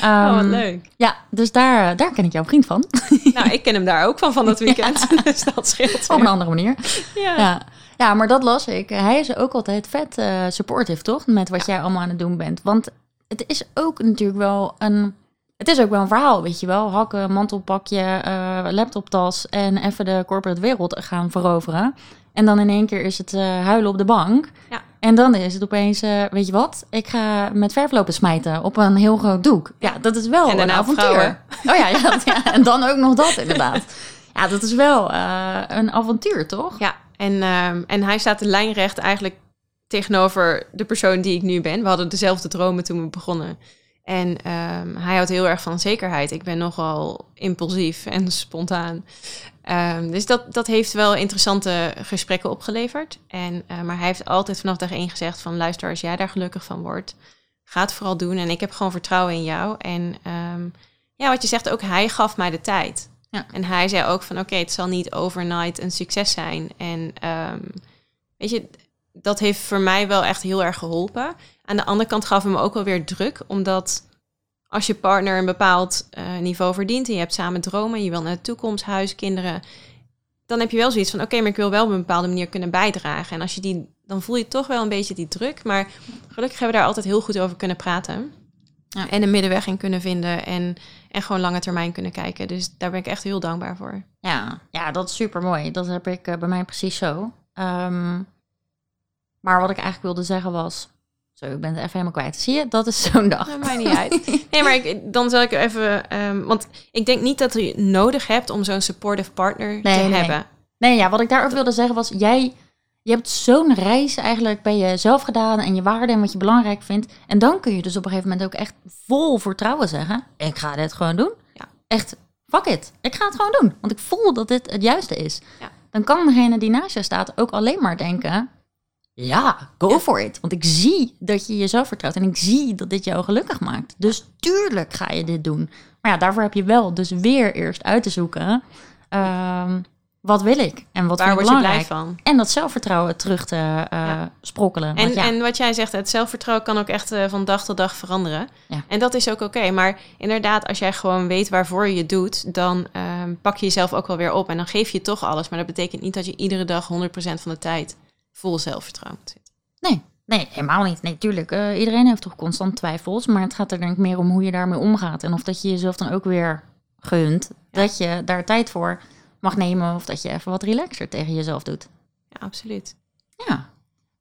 oh, wat Um, leuk. Ja, dus daar, daar ken ik jouw vriend van. nou, ik ken hem daar ook van, van dat weekend. dus dat scheelt Op een andere manier. Ja. Ja. ja, maar dat las ik. Hij is ook altijd vet uh, supportive, toch? Met wat jij allemaal aan het doen bent. Want het is ook natuurlijk wel een... Het is ook wel een verhaal, weet je wel. Hakken, mantelpakje, uh, laptoptas en even de corporate wereld gaan veroveren. En dan in één keer is het uh, huilen op de bank. Ja. En dan is het opeens, uh, weet je wat? Ik ga met verf lopen smijten op een heel groot doek. Ja, dat is wel En een avontuur. vrouwen. Oh ja, ja, dat- ja, en dan ook nog dat inderdaad. Ja, dat is wel een avontuur, toch? Ja, en, um, en hij staat lijnrecht eigenlijk tegenover de persoon die ik nu ben. We hadden dezelfde dromen toen we begonnen. En um, hij houdt heel erg van zekerheid. Ik ben nogal impulsief en spontaan. Um, dus dat, dat heeft wel interessante gesprekken opgeleverd. En, uh, maar hij heeft altijd vanaf dag één gezegd van... luister, als jij daar gelukkig van wordt, ga het vooral doen. En ik heb gewoon vertrouwen in jou. En um, ja, wat je zegt, ook hij gaf mij de tijd. Ja. En hij zei ook van, oké, okay, het zal niet overnight een succes zijn. En weet je, dat heeft voor mij wel echt heel erg geholpen. Aan de andere kant gaf hij me ook wel weer druk, omdat als je partner een bepaald uh, niveau verdient en je hebt samen dromen, je wil naar de toekomst, huis, kinderen, dan heb je wel zoiets van: oké, okay, maar ik wil wel op een bepaalde manier kunnen bijdragen. En als je die, dan voel je toch wel een beetje die druk. Maar gelukkig hebben we daar altijd heel goed over kunnen praten. Ja. En een middenweg in kunnen vinden en, en gewoon lange termijn kunnen kijken. Dus daar ben ik echt heel dankbaar voor. Ja, ja dat is super mooi. Dat heb ik uh, bij mij precies zo. Um, maar wat ik eigenlijk wilde zeggen was. Zo, ik ben het even helemaal kwijt. Zie je, dat is zo'n dag. Dat maakt niet uit. Nee, maar ik, dan zal ik even... Um, want ik denk niet dat je nodig hebt om zo'n supportive partner nee, te nee. hebben. Nee, ja, wat ik daarover wilde zeggen was... Jij, je hebt zo'n reis eigenlijk bij jezelf gedaan... en je waarden en wat je belangrijk vindt. En dan kun je dus op een gegeven moment ook echt vol vertrouwen zeggen... ik ga dit gewoon doen. Ja. Echt, fuck it. Ik ga het gewoon doen. Want ik voel dat dit het juiste is. Ja. Dan kan degene die naast je staat ook alleen maar denken... Ja, go Ja. for it. Want ik zie dat je jezelf vertrouwt en ik zie dat dit jou gelukkig maakt. Dus tuurlijk ga je dit doen. Maar ja, daarvoor heb je wel dus weer eerst uit te zoeken. ehm, wat wil ik en wat Waar word je belangrijk? blij van? En dat zelfvertrouwen terug te eh, Ja. sprokkelen. En, ja, en wat jij zegt, het zelfvertrouwen kan ook echt eh, van dag tot dag veranderen. Ja. En dat is ook oké. Maar inderdaad, als jij gewoon weet waarvoor je het doet, dan ehm, pak je jezelf ook wel weer op. En dan geef je toch alles. Maar dat betekent niet dat je iedere dag 100% van de tijd vol zelfvertrouwen moet zitten. nee, nee, helemaal niet. Nee, tuurlijk. eh, iedereen heeft toch constant twijfels. Maar het gaat er denk ik meer om hoe je daarmee omgaat. En of dat je jezelf dan ook weer gunt. Ja. Dat je daar tijd voor mag nemen. Of dat je even wat relaxer tegen jezelf doet. Ja, absoluut. Ja.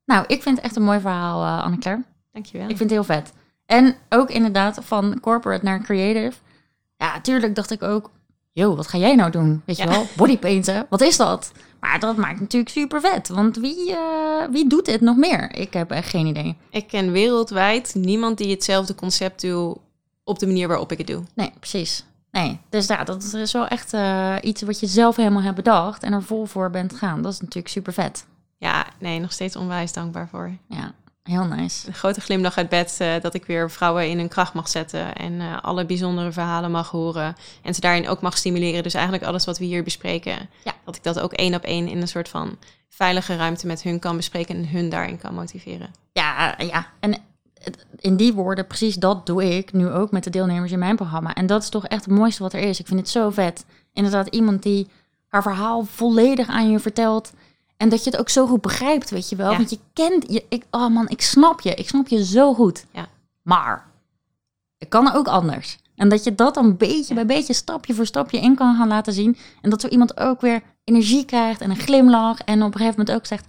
Nou, ik vind het echt een mooi verhaal, eh Anne-Claire. Dankjewel. Ik vind het heel vet. En ook inderdaad van corporate naar creative. Ja, tuurlijk dacht ik ook... Yo, wat ga jij nou doen? Weet je wel? Bodypainten, wat is dat? Maar dat maakt natuurlijk super vet. Want wie, eh, wie doet dit nog meer? Ik heb echt geen idee. Ik ken wereldwijd niemand die hetzelfde concept doet op de manier waarop ik het doe. Nee, precies. Nee, dus ja, dat is wel echt eh, iets wat je zelf helemaal hebt bedacht... en er vol voor bent gaan. Dat is natuurlijk super vet. Ja, nee, nog steeds onwijs dankbaar voor. Ja, heel nice. Een grote glimlach uit bed eh, dat ik weer vrouwen in hun kracht mag zetten en eh, alle bijzondere verhalen mag horen en ze daarin ook mag stimuleren. Dus eigenlijk alles wat we hier bespreken, Ja. dat ik dat ook één op één in een soort van veilige ruimte met hun kan bespreken en hun daarin kan motiveren. Ja, ja. En in die woorden, precies dat doe ik nu ook met de deelnemers in mijn programma. En dat is toch echt het mooiste wat er is. Ik vind het zo vet. Inderdaad, iemand die haar verhaal volledig aan je vertelt. En dat je het ook zo goed begrijpt, weet je wel. Ja. Want je kent je. Ik, oh man, ik snap je. Ik snap je zo goed. Ja. Maar het kan ook anders. En dat je dat dan beetje bij beetje, stapje voor stapje in kan gaan laten zien. En dat zo iemand ook weer energie krijgt en een glimlach. En op een gegeven moment ook zegt: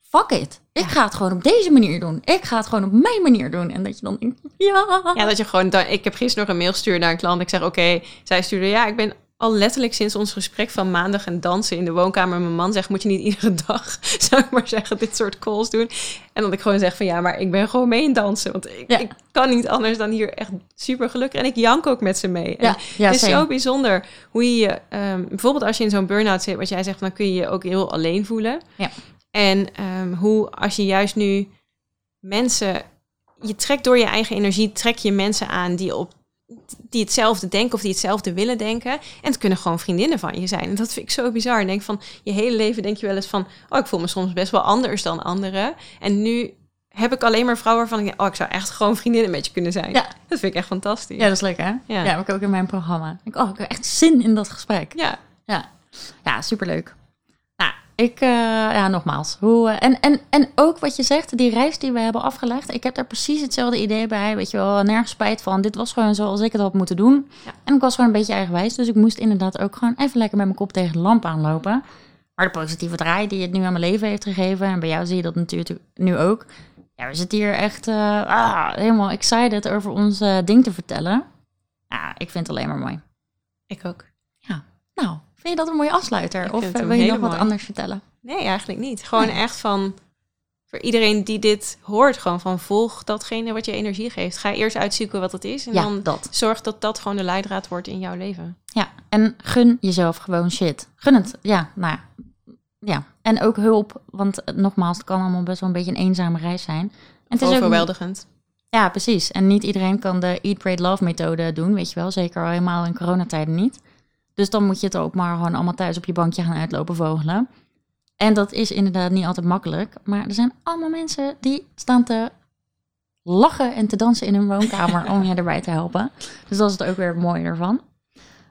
fuck it. Ik ga het gewoon op deze manier doen. Ik ga het gewoon op mijn manier doen. En dat je dan ja. Ja, dat je gewoon... Ik heb gisteren nog een mail gestuurd naar een klant. Ik zeg, oké, zij stuurde... Ja, ik ben al letterlijk sinds ons gesprek van maandag en dansen in de woonkamer. Mijn man zegt, moet je niet iedere dag, zou ik maar zeggen, dit soort calls doen? En dat ik gewoon zeg van, ja, maar ik ben gewoon mee in dansen. Want ik, Ja. ik kan niet anders dan hier echt super gelukkig. En ik jank ook met ze mee. En Ja, ja, het is same. zo bijzonder hoe je je... ehm, bijvoorbeeld als je in zo'n burn-out zit, wat jij zegt, dan kun je je ook heel alleen voelen. Ja. En ehm, hoe als je juist nu mensen... Je trekt door je eigen energie, trek je mensen aan die op die hetzelfde denken of die hetzelfde willen denken. En het kunnen gewoon vriendinnen van je zijn. En dat vind ik zo bizar. Ik denk van, je hele leven denk je wel eens van... oh, ik voel me soms best wel anders dan anderen. En nu heb ik alleen maar vrouwen waarvan ik denk... oh, ik zou echt gewoon vriendinnen met je kunnen zijn. Ja. Dat vind ik echt fantastisch. Ja, dat is leuk hè? Ja, heb ik ook in mijn programma. Ik, oh, ik heb echt zin in dat gesprek. ja. Ja, superleuk. Ik, eh, ja, nogmaals. Hoe, eh, en, en, en ook wat je zegt, die reis die we hebben afgelegd. Ik heb daar precies hetzelfde idee bij. Weet je wel, nergens spijt van. Dit was gewoon zoals ik het had moeten doen. Ja. En ik was gewoon een beetje eigenwijs. Dus ik moest inderdaad ook gewoon even lekker met mijn kop tegen de lamp aanlopen. Maar de positieve draai die het nu aan mijn leven heeft gegeven. En bij jou zie je dat natuurlijk nu ook. Ja, we zitten hier echt eh, ah, helemaal excited over ons ding te vertellen. Ja, ik vind het alleen maar mooi. Ik ook. Nou, vind je dat een mooie afsluiter? Of eh, wil je nog wat anders vertellen? Nee, eigenlijk niet. Gewoon Nee. echt van... Voor iedereen die dit hoort, gewoon van volg datgene wat je energie geeft. Ga eerst uitzoeken wat het is. En ja, dan dat. zorg dat dat gewoon de leidraad wordt in jouw leven. Ja, en gun jezelf gewoon shit. Gun het. Ja, nou ja. ja. En ook hulp, want eh, nogmaals, het kan allemaal best wel een beetje een eenzame reis zijn. En het is ook Overweldigend. Ja, precies. En niet iedereen kan de Eat, Pray, Love methode doen, weet je wel. Zeker al helemaal in coronatijden niet. Dus dan moet je het ook maar gewoon allemaal thuis op je bankje gaan uitlopen vogelen. En dat is inderdaad niet altijd makkelijk. Maar er zijn allemaal mensen die staan te lachen en te dansen in hun woonkamer om je erbij te helpen. Dus dat is het ook weer mooie ervan.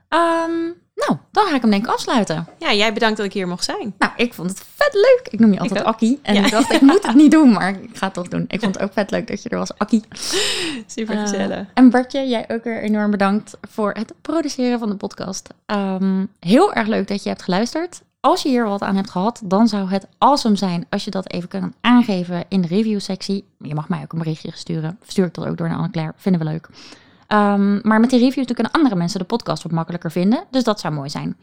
Ehm, nou, dan ga ik hem denk ik afsluiten. Ja, jij bedankt dat ik hier mocht zijn. Nou, ik vond het vet leuk. Ik noem je altijd. Akkie. En Ja. ik dacht, ik moet het niet doen, maar ik ga het toch doen. Ik vond het ook vet leuk dat je er was, Akkie. Super Eh, gezellig. en Bartje, jij ook weer enorm bedankt voor het produceren van de podcast. Ehm, heel erg leuk dat je hebt geluisterd. Als je hier wat aan hebt gehad, dan zou het awesome zijn als je dat even kan aangeven in de review-sectie. Je mag mij ook een berichtje sturen. Stuur ik dat ook door naar Anne-Claire. Vinden we leuk. Ehm, maar met die reviews kunnen andere mensen de podcast wat makkelijker vinden. Dus dat zou mooi zijn.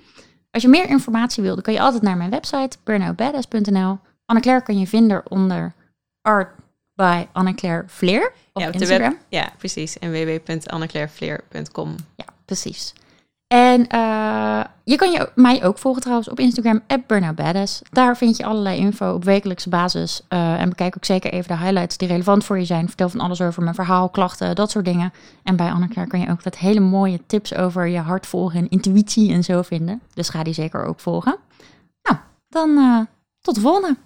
Als je meer informatie wil, dan kan je altijd naar mijn website burnoutbadass.nl. Anne-Claire kan je vinden onder art by Anne-Claire Vleer op Ja, op Instagram. web. Ja, precies. En www.anneclairevleer.com. Ja, precies. En eh, je kan je, mij ook volgen trouwens op Instagram, @burnoutbadass. Daar vind je allerlei info op wekelijkse basis. Eh, en bekijk ook zeker even de highlights die relevant voor je zijn. Vertel van alles over mijn verhaal, klachten, dat soort dingen. En bij Anneke kan je ook dat hele mooie tips over je hart volgen en intuïtie en zo vinden. Dus ga die zeker ook volgen. Nou, dan eh, tot de volgende.